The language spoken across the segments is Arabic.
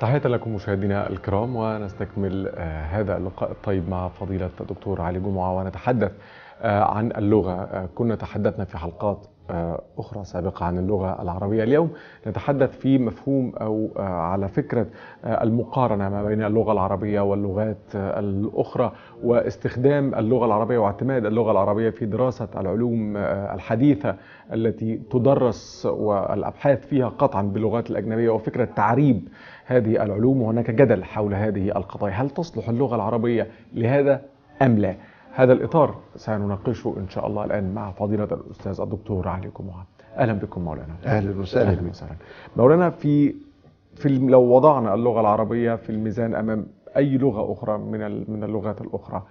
تحية لكم مشاهدينا الكرام ونستكمل آه، هذا اللقاء الطيب مع فضيلة الدكتور علي جمعة ونتحدث آه، عن اللغة. آه، كنا تحدثنا في حلقات أخرى سابقة عن اللغة العربية. اليوم نتحدث في مفهوم أو آه، على فكرة آه، المقارنة ما بين اللغة العربية واللغات آه، الأخرى واستخدام اللغة العربية واعتماد اللغة العربية في دراسة العلوم آه، الحديثة التي تدرس والأبحاث فيها قطعا باللغات الأجنبية وفكرة تعريب هذه العلوم وهناك جدل حول هذه القضايا. هل تصلح اللغة العربية لهذا أم لا؟ هذا الإطار سنناقشه إن شاء الله الآن مع فضيلة الأستاذ الدكتور علي جمعة أهلا بكم مولانا. أهلا وسهلا. أهلا وسهلا. مولانا في في لو وضعنا اللغة العربية في الميزان أمام أي لغة أخرى من من اللغات الأخرى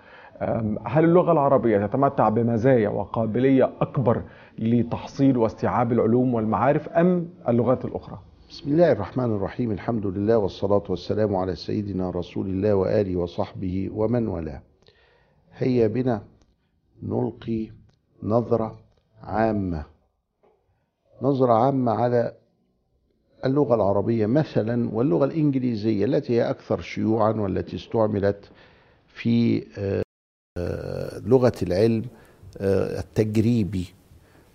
هل اللغة العربية تتمتع بمزايا وقابلية أكبر لتحصيل واستيعاب العلوم والمعارف أم اللغات الأخرى؟ بسم الله الرحمن الرحيم. الحمد لله والصلاة والسلام على سيدنا رسول الله وآله وصحبه ومن والاه. هيا بنا نلقي نظرة عامة. نظرة عامة على اللغة العربية مثلا واللغة الإنجليزية التي هي أكثر شيوعا والتي استعملت في آه، لغة العلم آه، التجريبي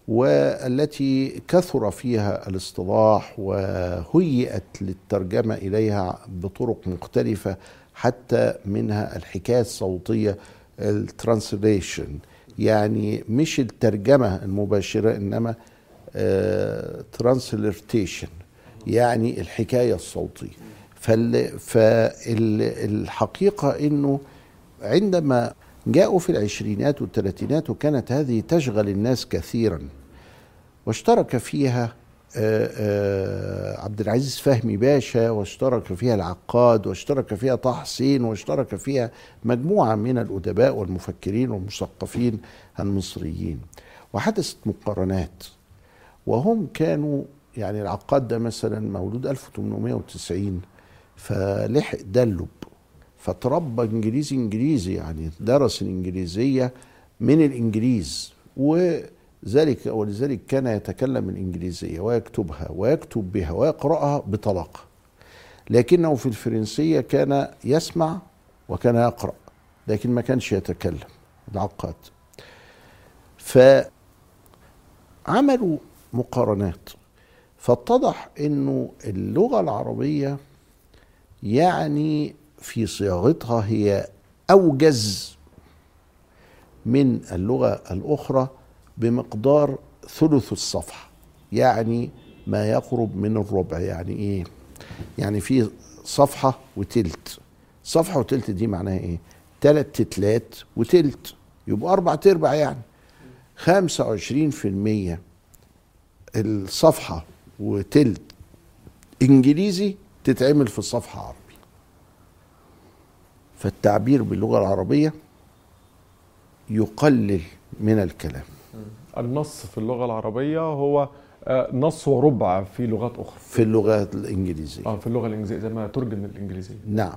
والتي كثر فيها الاصطلاح وهيئت للترجمة إليها بطرق مختلفة حتى منها الحكاية الصوتية ال translation يعني مش الترجمة المباشرة إنما transliteration يعني الحكاية الصوتية. فالحقيقة إنه عندما جاءوا في العشرينات والثلاثينات وكانت هذه تشغل الناس كثيرا واشترك فيها آه، آه، عبد العزيز فهمي باشا واشترك فيها العقاد واشترك فيها طه حسين واشترك فيها مجموعة من الأدباء والمفكرين والمثقفين المصريين. وحدثت مقارنات وهم كانوا يعني العقاد ده مثلا مولود 1890 فلحق دلب فتربى إنجليزي إنجليزي يعني درس الإنجليزية من الإنجليز وذلك ولذلك كان يتكلم الإنجليزية ويكتبها ويكتب بها ويقرأها بطلاقه لكنه في الفرنسية كان يسمع وكان يقرأ لكن ما كانش يتكلم العقاد. فعملوا مقارنات. فاتضح إنه اللغة العربية يعني في صياغتها هي أوجز من اللغة الأخرى بمقدار ثلث الصفحة يعني ما يقرب من الربع يعني إيه؟ يعني في صفحة وتلت. صفحة وتلت دي معناها إيه؟ تلات تتلات وتلت يبقى أربع تربع يعني. خمسة وعشرين في المية الصفحة وتلت إنجليزي تتعمل في الصفحة عربي. فالتعبير باللغة العربية يقلل من الكلام. النص في اللغة العربية هو آه، نص وربع في لغات أخرى. في اللغات الإنجليزية. آه في اللغة الإنجليزية زي ما ترجم الإنجليزية. نعم.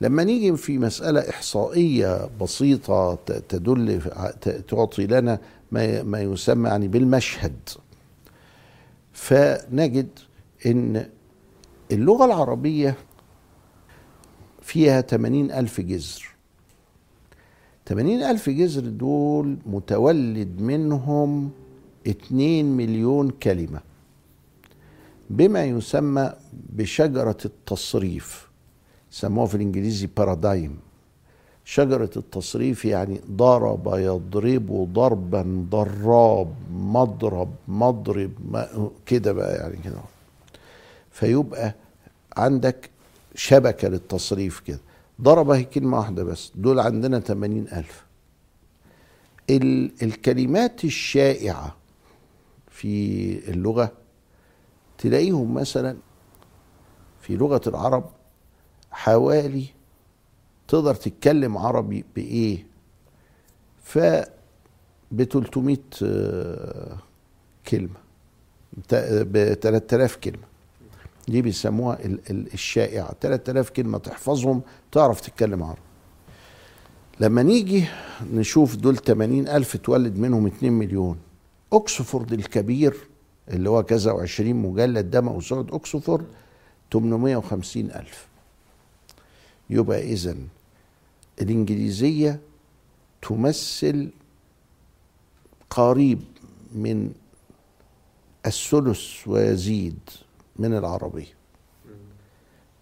لما نيجي في مسألة إحصائية بسيطة تدل تعطي لنا ما ما يسمى يعني بالمشهد فنجد إن اللغة العربية فيها 80 ألف جذر 80 ألف جذر دول متولد منهم 2 مليون كلمة. بما يسمى بشجرة التصريف سموها في الإنجليزي بارادايم شجرة التصريف يعني ضرب يضرب ضربا ضراب مضرب مضرب كده بقى يعني كده. فيبقى عندك شبكة للتصريف كده. ضرب هي كلمة واحدة بس دول عندنا 80 ألف. ال- الكلمات الشائعة في اللغة تلاقيهم مثلا في لغة العرب حوالي تقدر تتكلم عربي بإيه؟ ف ب 300 آه، كلمة ب 3000 كلمة. دي بيسموها ال- ال- الشائعة. 3000 كلمة تحفظهم تعرف تتكلم عربي. لما نيجي نشوف دول 80 ألف تولد منهم 2 مليون أكسفورد الكبير اللي هو كذا وعشرين مجلد ده موسوعة أكسفورد 850 ألف. يبقى إذا الإنجليزية تمثل قريب من الثلث ويزيد. من العربية.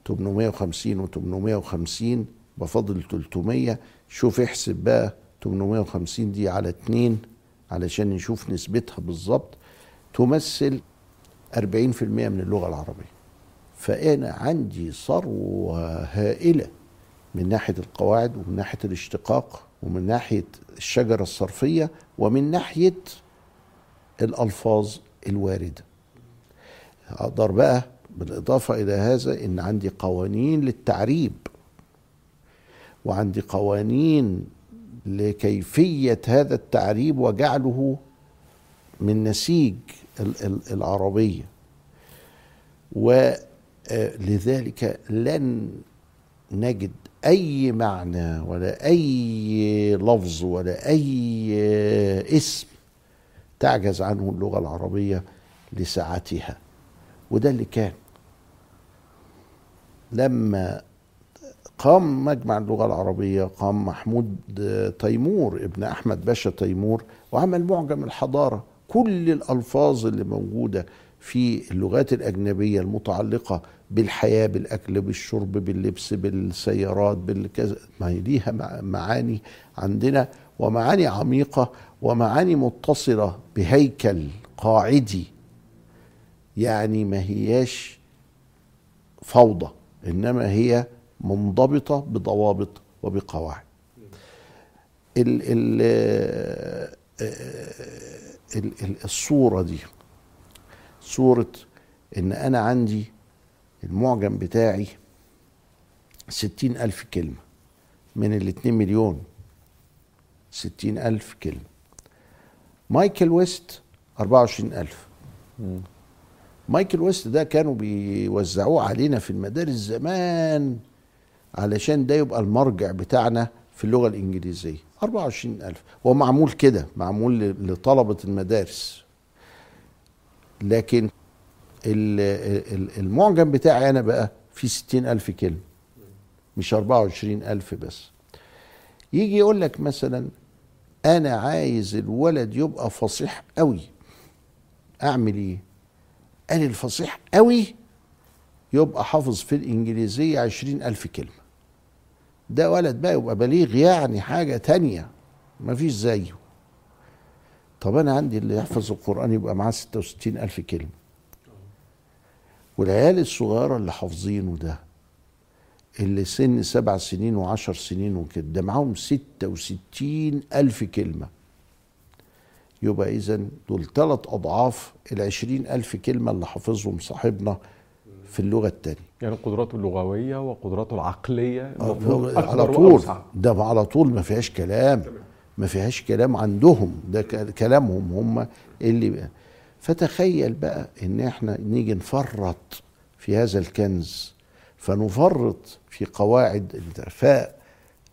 850 و 850 بفضل 300 شوف احسب بقى 850 دي على 2 علشان نشوف نسبتها بالظبط. تمثل 40% من اللغة العربية. فأنا عندي ثروة هائلة من ناحية القواعد ومن ناحية الاشتقاق ومن ناحية الشجرة الصرفية ومن ناحية الألفاظ الواردة. أقدر بقى بالإضافة إلى هذا إن عندي قوانين للتعريب وعندي قوانين لكيفية هذا التعريب وجعله من نسيج العربية. ولذلك لن نجد أي معنى ولا أي لفظ ولا أي اسم تعجز عنه اللغة العربية لسعتها وده اللي كان. لما قام مجمع اللغة العربية قام محمود تيمور ابن أحمد باشا تيمور وعمل معجم الحضارة. كل الألفاظ اللي موجودة في اللغات الأجنبية المتعلقة بالحياة بالأكل بالشرب باللبس بالسيارات بالكذا ما هي ليها معاني عندنا ومعاني عميقة ومعاني متصلة بهيكل قاعدي. يعني ما هياش فوضى إنما هي منضبطة بضوابط وبقواعد. ال ال الصورة دي صورة إن أنا عندي المعجم بتاعي ستين ألف كلمة من الاتنين مليون ستين ألف كلمة. مايكل ويست أربعة وعشرين ألف. مايكل ويست ده كانوا بيوزعوه علينا في المدارس زمان علشان ده يبقى المرجع بتاعنا في اللغة الإنجليزية. 24 ألف. هو معمول كده معمول لطلبة المدارس. لكن المعجم بتاعي أنا بقى في 60 ألف كلمة. مش 24 ألف بس. يجي يقول لك مثلا أنا عايز الولد يبقى فصيح قوي. أعمل إيه؟ قال الفصيح قوي يبقى حافظ في الإنجليزية عشرين ألف كلمة. ده ولد بقى يبقى بليغ يعني حاجة تانية مفيش زيه. طب أنا عندي اللي يحفظ القرآن يبقى معاه ستة وستين ألف كلمة. والعيال الصغيرة اللي حافظينه ده اللي سن سبع سنين وعشر سنين وكده ده معاهم ستة وستين ألف كلمة. يبقى إذا دول ثلاث أضعاف العشرين ألف كلمة اللي حافظهم صاحبنا في اللغة التانية. يعني قدراته اللغوية وقدراته العقلية على طول ده على طول ما فيهاش كلام ما فيهاش كلام عندهم ده كلامهم هم اللي فتخيل بقى إن إحنا نيجي نفرط في هذا الكنز فنفرط في قواعد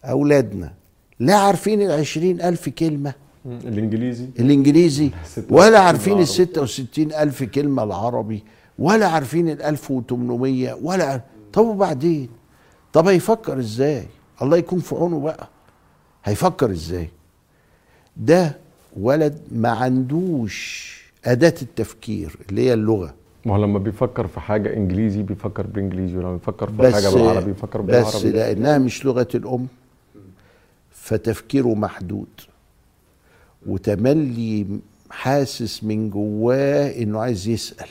فأولادنا لا عارفين العشرين ألف كلمة. الإنجليزي. الإنجليزي. ولا عارفين وستين ألف كلمة العربي ولا عارفين ال 1800 ولا طب وبعدين؟ طب هيفكر إزاي؟ الله يكون في عونه بقى. هيفكر إزاي؟ ده ولد ما عندوش أداة التفكير اللي هي اللغة. ما هو لما بيفكر في حاجة إنجليزي بيفكر بإنجليزي ولما بيفكر في حاجة بالعربي بيفكر بالعربي. بس لأنها مش لغة الأم فتفكيره محدود. وتملي حاسس من جواه إنه عايز يسأل.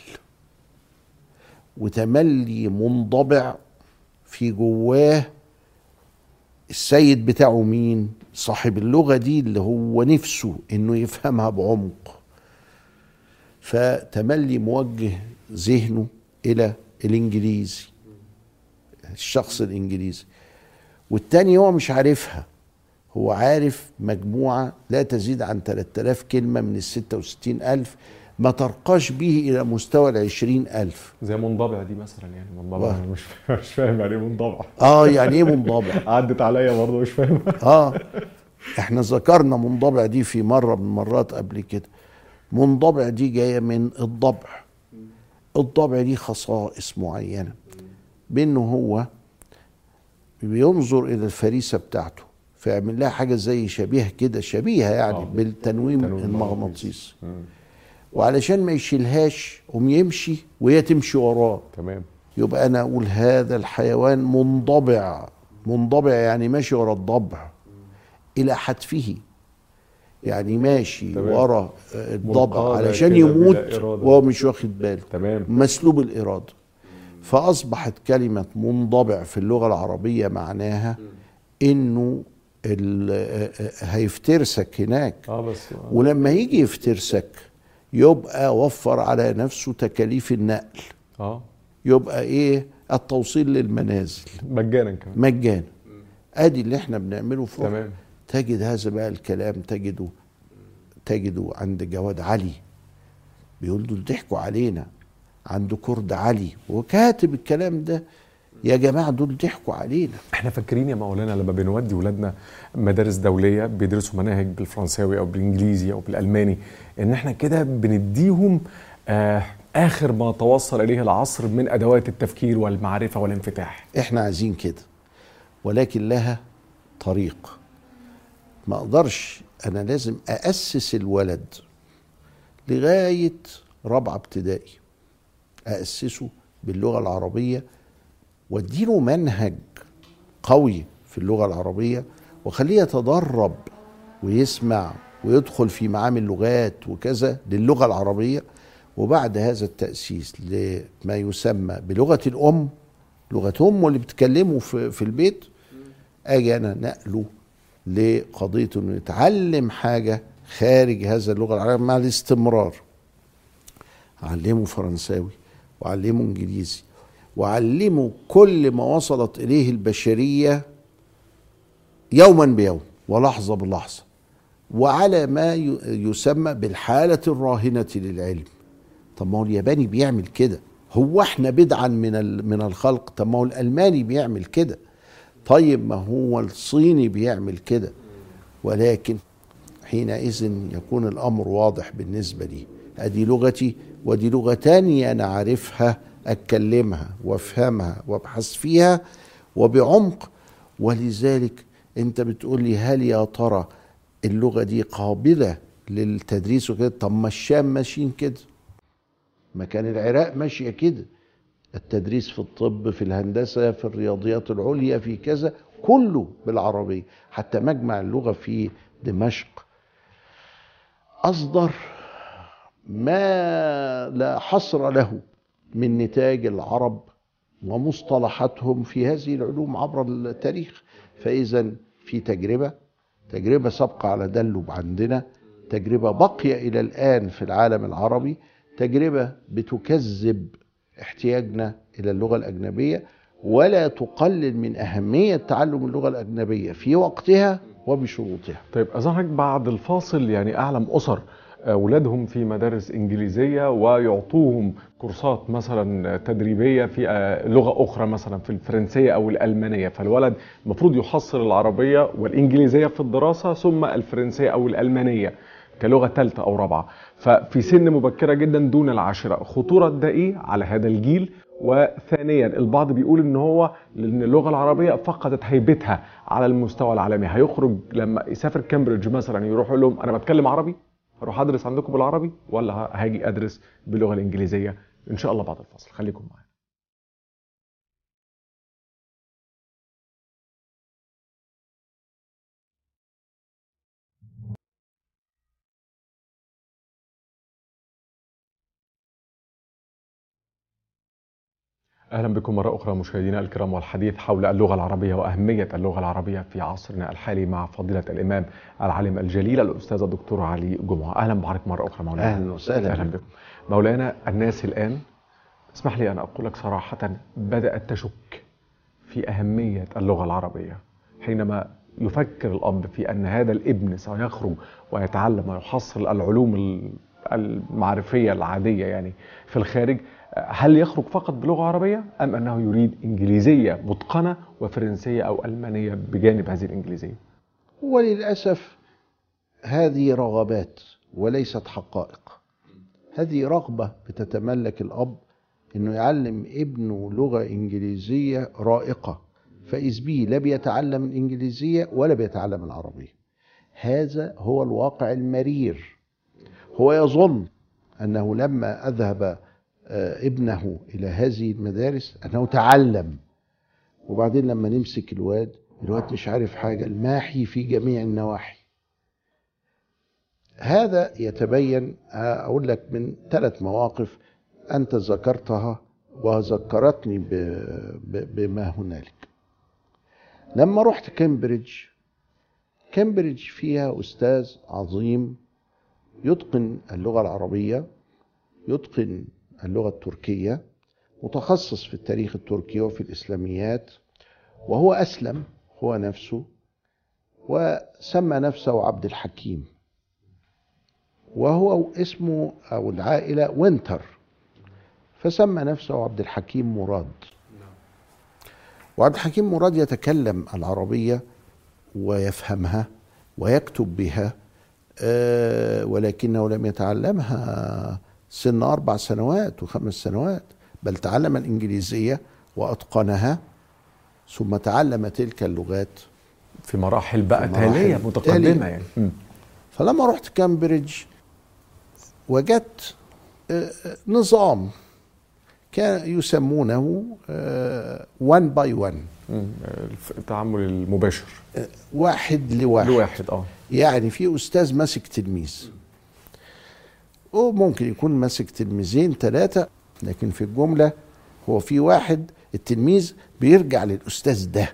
وتملي منضبع في جواه السيد بتاعه مين؟ صاحب اللغة دي اللي هو نفسه إنه يفهمها بعمق. فتملي موجه ذهنه إلى الإنجليزي الشخص الإنجليزي. والتاني هو مش عارفها. هو عارف مجموعة لا تزيد عن 3000 كلمة من ال 66 ألف ما ترقاش به إلى مستوى العشرين ألف. زي منضبع دي مثلا يعني منضبع. مش مش فاهم يعني إيه منضبع. آه يعني إيه منضبع؟ عدت عليا برضه مش فاهم. آه. إحنا ذكرنا منضبع دي في مرة من المرات قبل كده. منضبع دي جاية من الضبع. الضبع دي خصائص معينة. بانه هو بينظر إلى الفريسة بتاعته. فيعمل لها حاجة زي شبيه كده شبيهة يعني آه. بالتنويم تنويم المغناطيسي. وعلشان ما يشيلهاش قوم يمشي وهي تمشي وراه. تمام. يبقى أنا أقول هذا الحيوان منضبع. منضبع يعني ماشي ورا الضبع. إلى حتفه يعني ماشي تمام. ورا الضبع علشان يموت. وهو مش واخد باله. تمام. مسلوب الإرادة. فأصبحت كلمة منضبع في اللغة العربية معناها إنه هيفترسك هناك. آه بس ولما يجي يفترسك يبقى وفر على نفسه تكاليف النقل. آه. يبقى إيه؟ التوصيل للمنازل. مجانا كمان. مجانا. أدي اللي إحنا بنعمله في تمام. تجد هذا بقى الكلام تجده تجده عند جواد علي. بيقول دول ضحكوا علينا. عند كرد علي. وكاتب الكلام ده. يا جماعة دول ضحكوا علينا. إحنا فاكرين يا مولانا لما بنودي ولادنا مدارس دولية بيدرسوا مناهج بالفرنساوي أو بالإنجليزي أو بالألماني إن إحنا كده بنديهم آه آخر ما توصل إليه العصر من أدوات التفكير والمعرفة والانفتاح. إحنا عايزين كده ولكن لها طريق. ما أقدرش أنا لازم اسس الولد لغاية رابعة ابتدائي اسسه باللغة العربية واديله منهج قوي في اللغة العربية وخليه يتدرب ويسمع ويدخل في معامل لغات وكذا للغة العربية. وبعد هذا التأسيس لما يسمى بلغة الأم لغة امه اللي بتكلمه في, البيت آجي أنا نقله لقضية إنه يتعلم حاجة خارج هذا اللغة العربية مع الاستمرار. علمه فرنساوي وعلمه إنجليزي وعلمه كل ما وصلت إليه البشرية يوما بيوم ولحظة بلحظة وعلى ما يسمى بالحالة الراهنة للعلم. طب ما هو الياباني بيعمل كده. هو إحنا بدعا من من الخلق. طب ما هو الألماني بيعمل كده. طيب ما هو الصيني بيعمل كده. ولكن حينئذ يكون الأمر واضح بالنسبة لي. أدي لغتي ودي لغة تانية أنا عارفها. اتكلمها وأفهمها وأبحث فيها وبعمق. ولذلك أنت بتقول لي هل يا ترى اللغة دي قابلة للتدريس وكده؟ طب ما الشام ماشيين كده. ما كان العراق ماشية كده. التدريس في الطب في الهندسة في الرياضيات العليا في كذا كله بالعربية. حتى مجمع اللغة في دمشق. أصدر ما لا حصر له. من نتاج العرب ومصطلحاتهم في هذه العلوم عبر التاريخ. فإذا في تجربة تجربة سابقة على دلب عندنا تجربة باقية إلى الآن في العالم العربي تجربة بتكذب احتياجنا إلى اللغة الأجنبية ولا تقلل من أهمية تعلم اللغة الأجنبية في وقتها وبشروطها. طيب أظهرك بعد الفاصل يعني أعلم أسر أولادهم في مدارس إنجليزية ويعطوهم كورسات مثلا تدريبية في آه، لغة أخرى مثلا في الفرنسية أو الألمانية. فالولد المفروض يحصل العربية والإنجليزية في الدراسة ثم الفرنسية أو الألمانية كلغة ثالثة أو رابعة. ففي سن مبكرة جدا دون العاشرة. خطورة ده إيه على هذا الجيل. وثانيا البعض بيقول إن هو لأن اللغة العربية فقدت هيبتها على المستوى العالمي. هيخرج لما يسافر كامبريدج مثلا يروح يقول لهم أنا بتكلم عربي؟ هروح ادرس عندكم بالعربي ولا هاجي ادرس باللغة الانجليزية؟ إن شاء الله بعد الفاصل خليكم معانا أهلا بكم مرة أخرى مشاهدينا الكرام والحديث حول اللغة العربية وأهمية اللغة العربية في عصرنا الحالي مع فضيلة الإمام العالم الجليل الأستاذ الدكتور علي جمعة. أهلا بحضرتك مرة أخرى مولانا. أهلا وسهلا أهلا بكم. مولانا الناس الآن اسمح لي أن أقول لك صراحة بدأت تشك في أهمية اللغة العربية. حينما يفكر الأب في أن هذا الابن سيخرج ويتعلم ويحصل العلوم ال- المعرفية العادية يعني في الخارج هل يخرج فقط بلغة عربية أم أنه يريد إنجليزية متقنة وفرنسية أو ألمانية بجانب هذه الإنجليزية؟ وللأسف هذه رغبات وليست حقائق. هذه رغبة بتتملك الأب إنه يعلم ابنه لغة إنجليزية رائقة فاذ به لا بيتعلم الإنجليزية ولا بيتعلم العربية. هذا هو الواقع المرير. هو يظن أنه لما أذهب آه، ابنه إلى هذه المدارس أنه تعلم. وبعدين لما نمسك الواد الواد مش عارف حاجة الماحي في جميع النواحي. هذا يتبين آه، أقول لك من ثلاث مواقف أنت ذكرتها وذكرتني بما هنالك. لما رحت كامبريدج كامبريدج فيها أستاذ عظيم يتقن اللغة العربية يتقن اللغة التركية متخصص في التاريخ التركي وفي الإسلاميات وهو أسلم هو نفسه وسمى نفسه عبد الحكيم. وهو اسمه أو العائلة وينتر فسمى نفسه عبد الحكيم مراد. وعبد الحكيم مراد يتكلم العربية ويفهمها ويكتب بها آه، ولكنه لم يتعلمها سن أربع سنوات وخمس سنوات بل تعلم الإنجليزية وأتقنها ثم تعلم تلك اللغات في مراحل بقى تالية. يعني. مم. فلما رحت كامبريدج وجدت آه، آه، نظام كان يسمونه وان باي وان التعامل المباشر. واحد لواحد. لواحد آه. يعني في أستاذ ماسك تلميذ. وممكن يكون ماسك تلميذين ثلاثة لكن في الجملة هو في واحد التلميذ بيرجع للأستاذ ده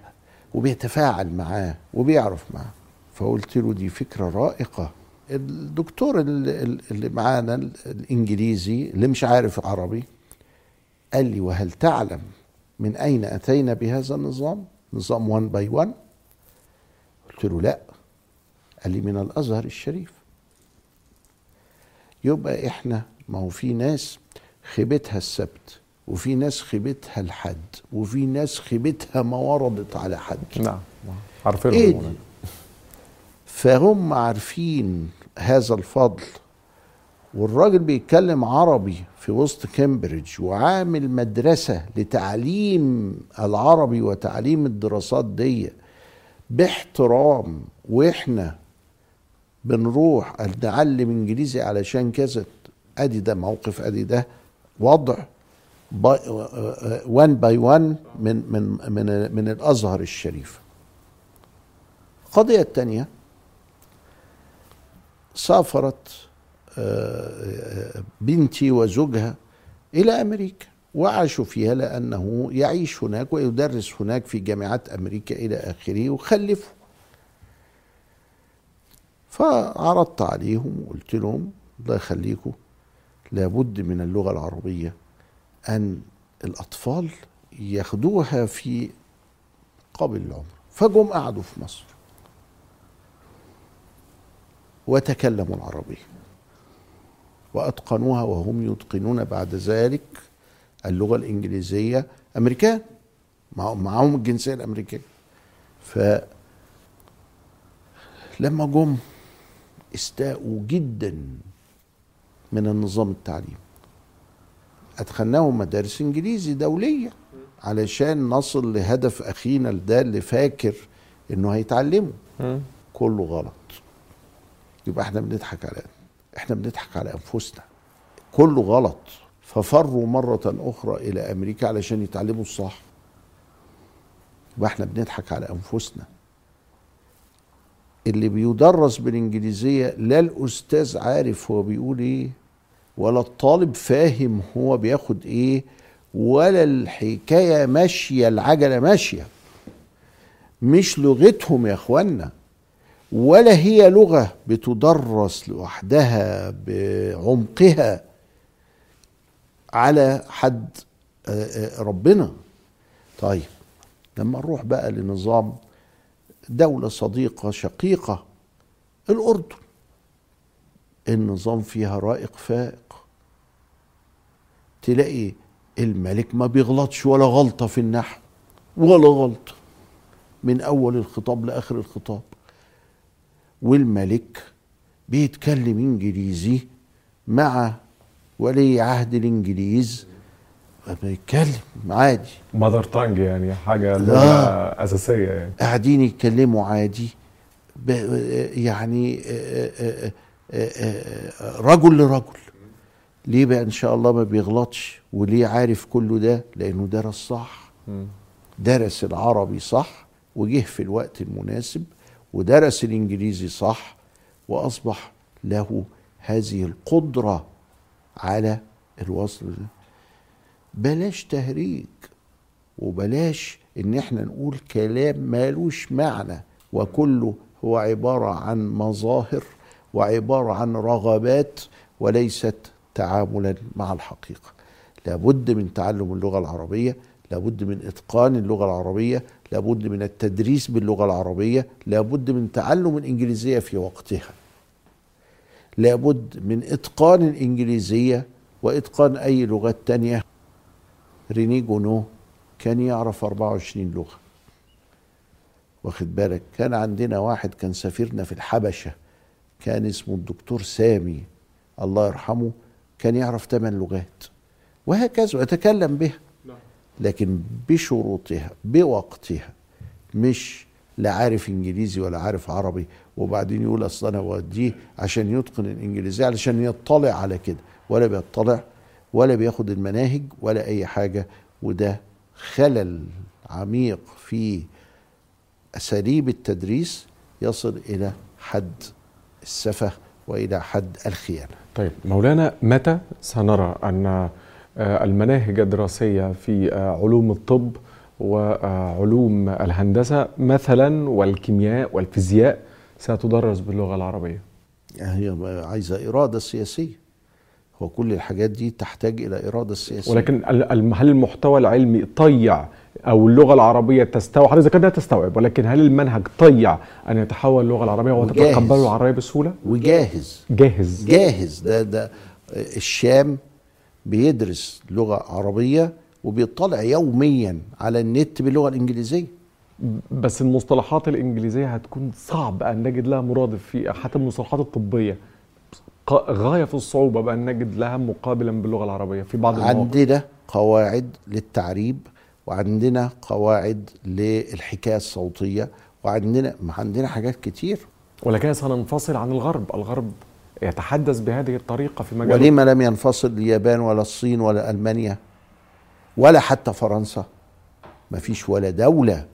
وبيتفاعل معاه وبيعرف معاه. فقلت له دي فكرة رائقة. الدكتور ال- اللي معانا ال- الإنجليزي اللي مش عارف عربي قال لي وهل تعلم من أين أتينا بهذا النظام؟ نظام 1 باي 1 قلت له لا. قال لي من الأزهر الشريف. يبقى إحنا ما هو في ناس خيبتها السبت وفي ناس خيبتها الحد وفي ناس خيبتها ما وردت على حد. نعم عارفين إيه؟ فهم عارفين هذا الفضل. والراجل بيتكلم عربي في وسط كامبريدج وعامل مدرسة لتعليم العربي وتعليم الدراسات دي باحترام وإحنا بنروح نعلم إنجليزي علشان كذا. أدي ده موقف أدي ده وضع وان باي وان من من من من الأزهر الشريف. القضية الثانية سافرت آه، بنتي وزوجها إلى أمريكا وعاشوا فيها لأنه يعيش هناك ويدرس هناك في جامعات أمريكا إلى آخره وخلفوا. فعرضت عليهم وقلت لهم الله يخليكم لابد من اللغة العربية أن الأطفال ياخدوها في قبل العمر. فجم قعدوا في مصر. وتكلموا العربية. وأتقنوها وهم يتقنون بعد ذلك اللغة الإنجليزية. أمريكان. مع- معاهم الجنسية الأمريكية. ف لما جم استاءوا جدا من النظام التعليمي. أدخلناهم مدارس إنجليزي دولية علشان نصل لهدف أخينا ده اللي فاكر إنه هيتعلمه. كله غلط. يبقى إحنا بنضحك على إحنا بنضحك على أنفسنا. كله غلط. ففروا مرة أخرى إلى أمريكا علشان يتعلموا الصح. يبقى إحنا بنضحك على أنفسنا. اللي بيدرس بالإنجليزية لا الأستاذ عارف هو بيقول إيه ولا الطالب فاهم هو بياخد إيه ولا الحكاية ماشية العجلة ماشية. مش لغتهم يا إخوانا ولا هي لغة بتدرس لوحدها بعمقها على حد آه، آه، ربنا. طيب لما نروح بقى لنظام دولة صديقة شقيقة الأردن. النظام فيها رائق فائق. تلاقي الملك ما بيغلطش ولا غلطة في النحو ولا غلطة. من أول الخطاب لآخر الخطاب. والملك بيتكلم إنجليزي مع ولي عهد الإنجليز. بيتكلم عادي. ماذر تانج يعني حاجة لا. أساسية يعني. قاعدين يتكلموا عادي. يعني آه، آه، آه، رجل لرجل. ليه بقى إن شاء الله ما بيغلطش؟ وليه عارف كله ده؟ لأنه درس صح. درس العربي صح وجه في الوقت المناسب ودرس الإنجليزي صح وأصبح له هذه القدرة على الوصل ده بلاش تهريج وبلاش إن إحنا نقول كلام مالوش معنى وكله هو عبارة عن مظاهر وعبارة عن رغبات وليست تعاملا مع الحقيقة. لابد من تعلم اللغة العربية لابد من إتقان اللغة العربية لابد من التدريس باللغة العربية لابد من تعلم الإنجليزية في وقتها. لابد من إتقان الإنجليزية وإتقان أي لغات تانية ريني جونو كان يعرف 24 لغة. واخد بالك؟ كان عندنا واحد كان سفيرنا في الحبشة كان اسمه الدكتور سامي الله يرحمه كان يعرف ثمان لغات. وهكذا ويتكلم بها. لكن بشروطها بوقتها مش لا عارف إنجليزي ولا عارف عربي وبعدين يقول أصل أنا بوديه عشان يتقن الانجليزيه علشان يطلع على كده ولا بيطلع ولا بياخد المناهج ولا أي حاجة وده خلل عميق في أساليب التدريس يصل إلى حد السفه وإلى حد الخيانة. طيب مولانا متى سنرى أن آه، المناهج الدراسية في آه، علوم الطب وعلوم الهندسة مثلا والكيمياء والفيزياء ستدرس باللغة العربية؟ هي عايزة إرادة سياسية. هو كل الحاجات دي تحتاج إلى إرادة سياسية. ولكن هل المحتوى العلمي طيع أو اللغة العربية تستوعب؟ حضرتك ذكرت انها تستوعب ولكن هل المنهج طيع أن يتحول اللغة العربية. وتتقبله العربية بسهولة؟ وجاهز. جاهز. جاهز. ده ده الشام بيدرس لغة عربية وبيطلع يوميا على النت باللغة الإنجليزية. بس المصطلحات الإنجليزية هتكون صعب أن نجد لها مرادف في حتى المصطلحات الطبية. غاية في الصعوبة بأن نجد لها مقابلا باللغة العربية في بعض المواقع. عندنا قواعد للتعريب وعندنا قواعد للحكاية الصوتية وعندنا ما عندنا حاجات كتير. ولكن سننفصل عن الغرب. الغرب يتحدث بهذه الطريقة في مجال ولما لم ينفصل اليابان ولا الصين ولا ألمانيا ولا حتى فرنسا ما فيش ولا دولة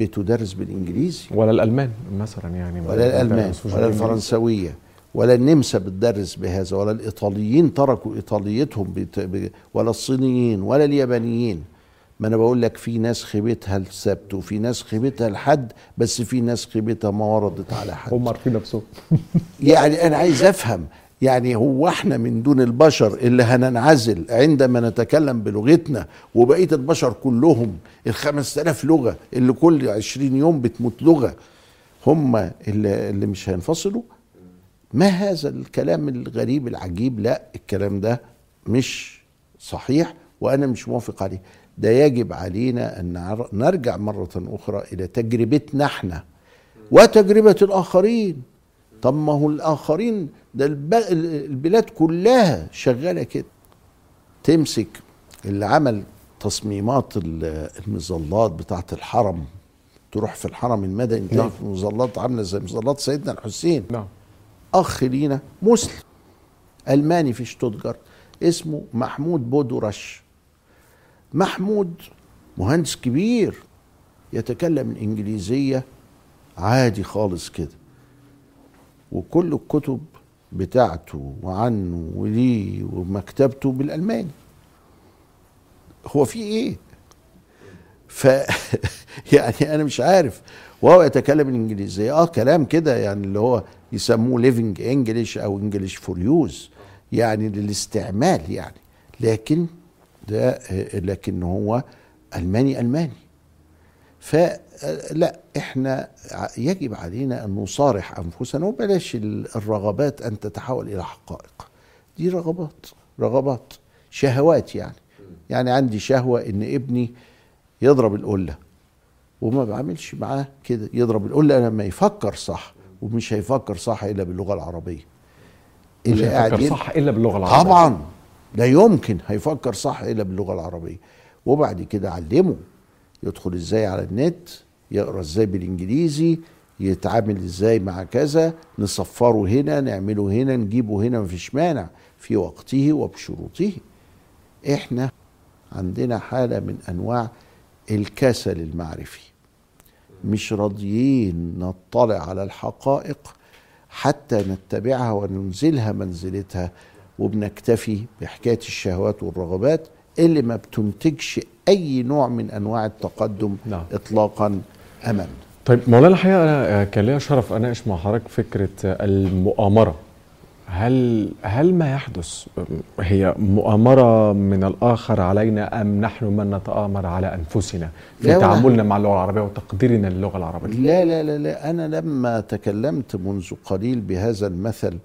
بتدرس بالإنجليزي. ولا الألمان مثلا يعني ولا الألمان ولا. الفرنسوية. ولا النمسا بتدرس بهذا ولا الإيطاليين تركوا. ب... ولا الصينيين ولا اليابانيين. ما أنا بقول لك في ناس خيبتها السبت وفي ناس خيبتها الحد بس في ناس خيبتها ما وردت على حد. هم عارفين نفسهم. يعني أنا عايز أفهم يعني هو إحنا من دون البشر اللي هننعزل عندما نتكلم بلغتنا وبقية البشر كلهم الخمس تلاف لغة اللي كل عشرين يوم بتموت لغة هم اللي, اللي مش هينفصلوا؟ ما هذا الكلام الغريب العجيب؟ لا الكلام ده مش صحيح وأنا مش موافق عليه. ده يجب علينا أن نرجع مرة أخرى إلى تجربتنا إحنا وتجربة الآخرين. طب ما هو الآخرين ده الب- البلاد كلها شغالة كده. تمسك اللي عمل تصميمات ال- المظلات بتاعت الحرم تروح في الحرم المدني نعم. تلاقي في مظلات عاملة زي مظلات سيدنا الحسين. نعم. أخ لينا مسلم ألماني في شتوتجارت اسمه محمود بودورش. محمود مهندس كبير يتكلم الانجليزيه عادي خالص كده. وكل الكتب بتاعته وعنه وليه ومكتبته بالألماني. هو في إيه؟ ف يعني أنا مش عارف. وهو يتكلم الانجليزيه آه كلام كده يعني اللي هو يسموه living English أو English for use يعني للاستعمال يعني. لكن ده لكن هو ألماني ألماني. فلا إحنا يجب علينا أن نصارح أنفسنا وبلاش ال- الرغبات أن تتحول إلى حقائق. دي رغبات رغبات شهوات يعني. يعني عندي شهوة إن ابني يضرب القلة. وما بعملش معاه كده يضرب القلة. لما يفكر صح ومش هيفكر صح إلا باللغة العربية. مش اللي قاعدين صح إلا باللغة العربية. طبعا. لا يمكن هيفكر صح إلا باللغة العربية. وبعد كده علمه. يدخل إزاي على النت يقرأ إزاي بالإنجليزي يتعامل إزاي مع كذا. نصفره هنا نعمله هنا نجيبه هنا. مفيش مانع. في وقته وبشروطه. إحنا عندنا حالة من أنواع الكسل المعرفي مش راضيين نطلع على الحقائق حتى نتبعها وننزلها منزلتها وبنكتفي بحكاية الشهوات والرغبات اللي ما بتنتجش أي نوع من أنواع التقدم نعم. اطلاقا أمامنا. طيب مولانا الحقيقة أنا كان ليا شرف أناقش مع حضرتك فكرة المؤامرة. هل هل ما يحدث هي مؤامرة من الآخر علينا أم نحن من نتآمر على أنفسنا في تعاملنا مع اللغة العربية وتقديرنا للغة العربية؟ لا لا لا لا. أنا لما تكلمت منذ قليل بهذا المثل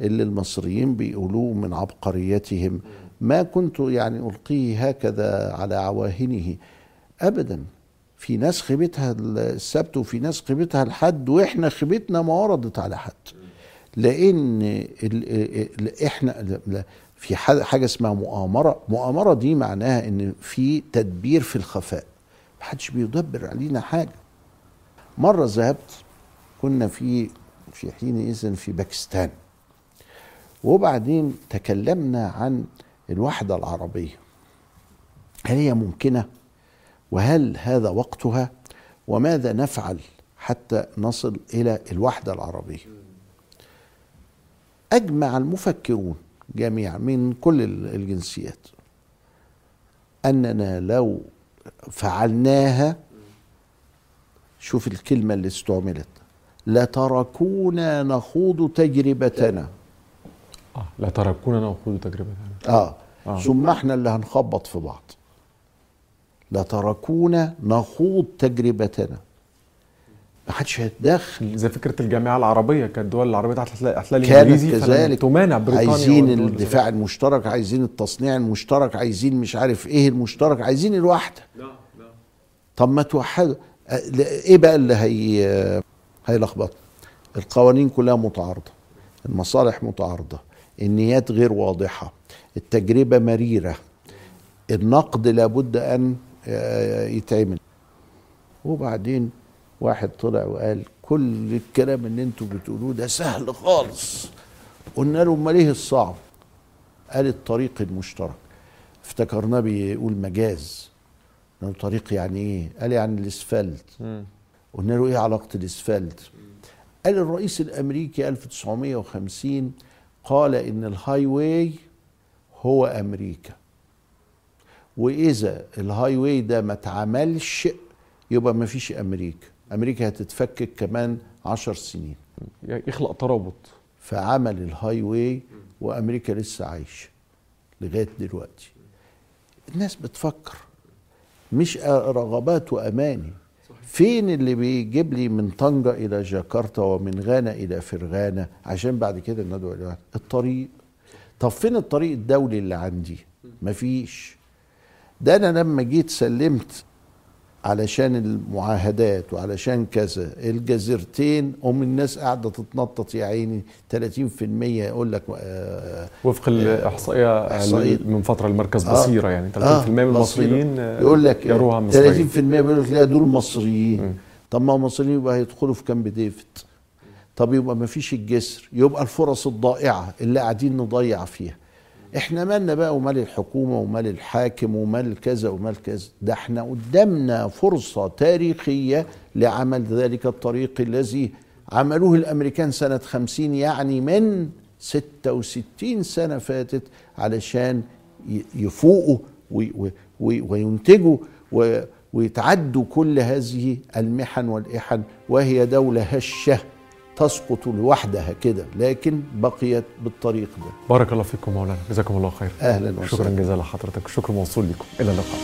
اللي المصريين بيقولوه من عبقريتهم ما كنت يعني ألقيه هكذا على عواهنه أبدا. في ناس خيبتها السبت وفي ناس خيبتها الحد وإحنا خيبتنا ما وردت على حد. لأن ال ال إحنا لا- في ح- حاجة اسمها مؤامرة. مؤامرة دي معناها إن في تدبير في الخفاء. محدش بيدبر علينا حاجة. مرة ذهبت كنا في في حينئذ في باكستان. وبعدين تكلمنا عن الوحدة العربية. هل هي ممكنة؟ وهل هذا وقتها؟ وماذا نفعل حتى نصل إلى الوحدة العربية؟ أجمع المفكرون جميعا من كل الجنسيات. أننا لو فعلناها شوف الكلمة اللي استعملت لتركونا نخوض تجربتنا. آه لا تركونا نخوض تجربتنا. آه. آه. ثم إحنا اللي هنخبط في بعض. لتركونا نخوض تجربتنا. ما حدش هيتدخل زي فكرة الجامعة العربية كانت الدول العربية تحت الاحتلال الإنجليزي كذلك. تمانع بريطانيا عايزين الدفاع المشترك عايزين التصنيع المشترك عايزين مش عارف إيه المشترك عايزين الوحدة. طب ما توحدوا. لا، إيه بقى اللي هي هيلخبط القوانين كلها متعارضة. المصالح متعارضة. النيات غير واضحة. التجربة مريرة. النقد لابد أن آه، يتعمل. وبعدين واحد طلع وقال كل الكلام اللي أنتوا بتقولوه ده سهل خالص. قلنا له امال إيه الصعب؟ قال الطريق المشترك. افتكرناه بيقول مجاز. طريق يعني إيه؟ قال يعني الاسفلت. قلنا له إيه علاقة الاسفلت؟ قال الرئيس الأمريكي 1950 قال إن ال highway هو أمريكا. وإذا ال highway ده ما اتعملش يبقى ما فيش أمريكا. أمريكا هتتفكك كمان عشر سنين. يخلق ترابط. فعمل ال highway وأمريكا لسه عايشة لغاية دلوقتي. الناس بتفكر. مش رغبات وأماني. فين اللي بيجيب لي من طنجة إلى جاكرتا ومن غانا إلى فرغانة عشان بعد كده ندعو إلى؟ الطريق. طب فين الطريق الدولي اللي عندي؟ مفيش. ده أنا لما جيت سلمت علشان المعاهدات وعلشان كذا الجزيرتين أم الناس قاعدة تتنطط يا عيني 30% يقول لك آه وفق الاحصائيه إحصائية. من فترة المركز آه. بصيرة يعني 30% آه، من المصريين. يقول لك يروها 30% مصريين بيقول لك لا دول مصريين. طب ما المصريين يبقى هيدخلوا في كامب ديفيد طب يبقى ما فيش الجسر يبقى الفرص الضائعة اللي قاعدين نضيع فيها إحنا مالنا بقى ومال الحكومة ومال الحاكم ومال كذا ومال كذا. ده إحنا قدامنا فرصة تاريخية لعمل ذلك الطريق الذي عملوه الأمريكان سنة 50 يعني من 66 سنة فاتت علشان يفوقوا وي- وي- وي- وينتجوا ويتعدوا كل هذه المحن والإحن وهي دولة هشة. تسقط لوحدها كده لكن بقيت بالطريق ده. بارك الله فيكم مولانا جزاكم الله خير. أهلا وسهلا. شكرا جزيلا لحضرتك. شكر موصول لكم. إلى اللقاء.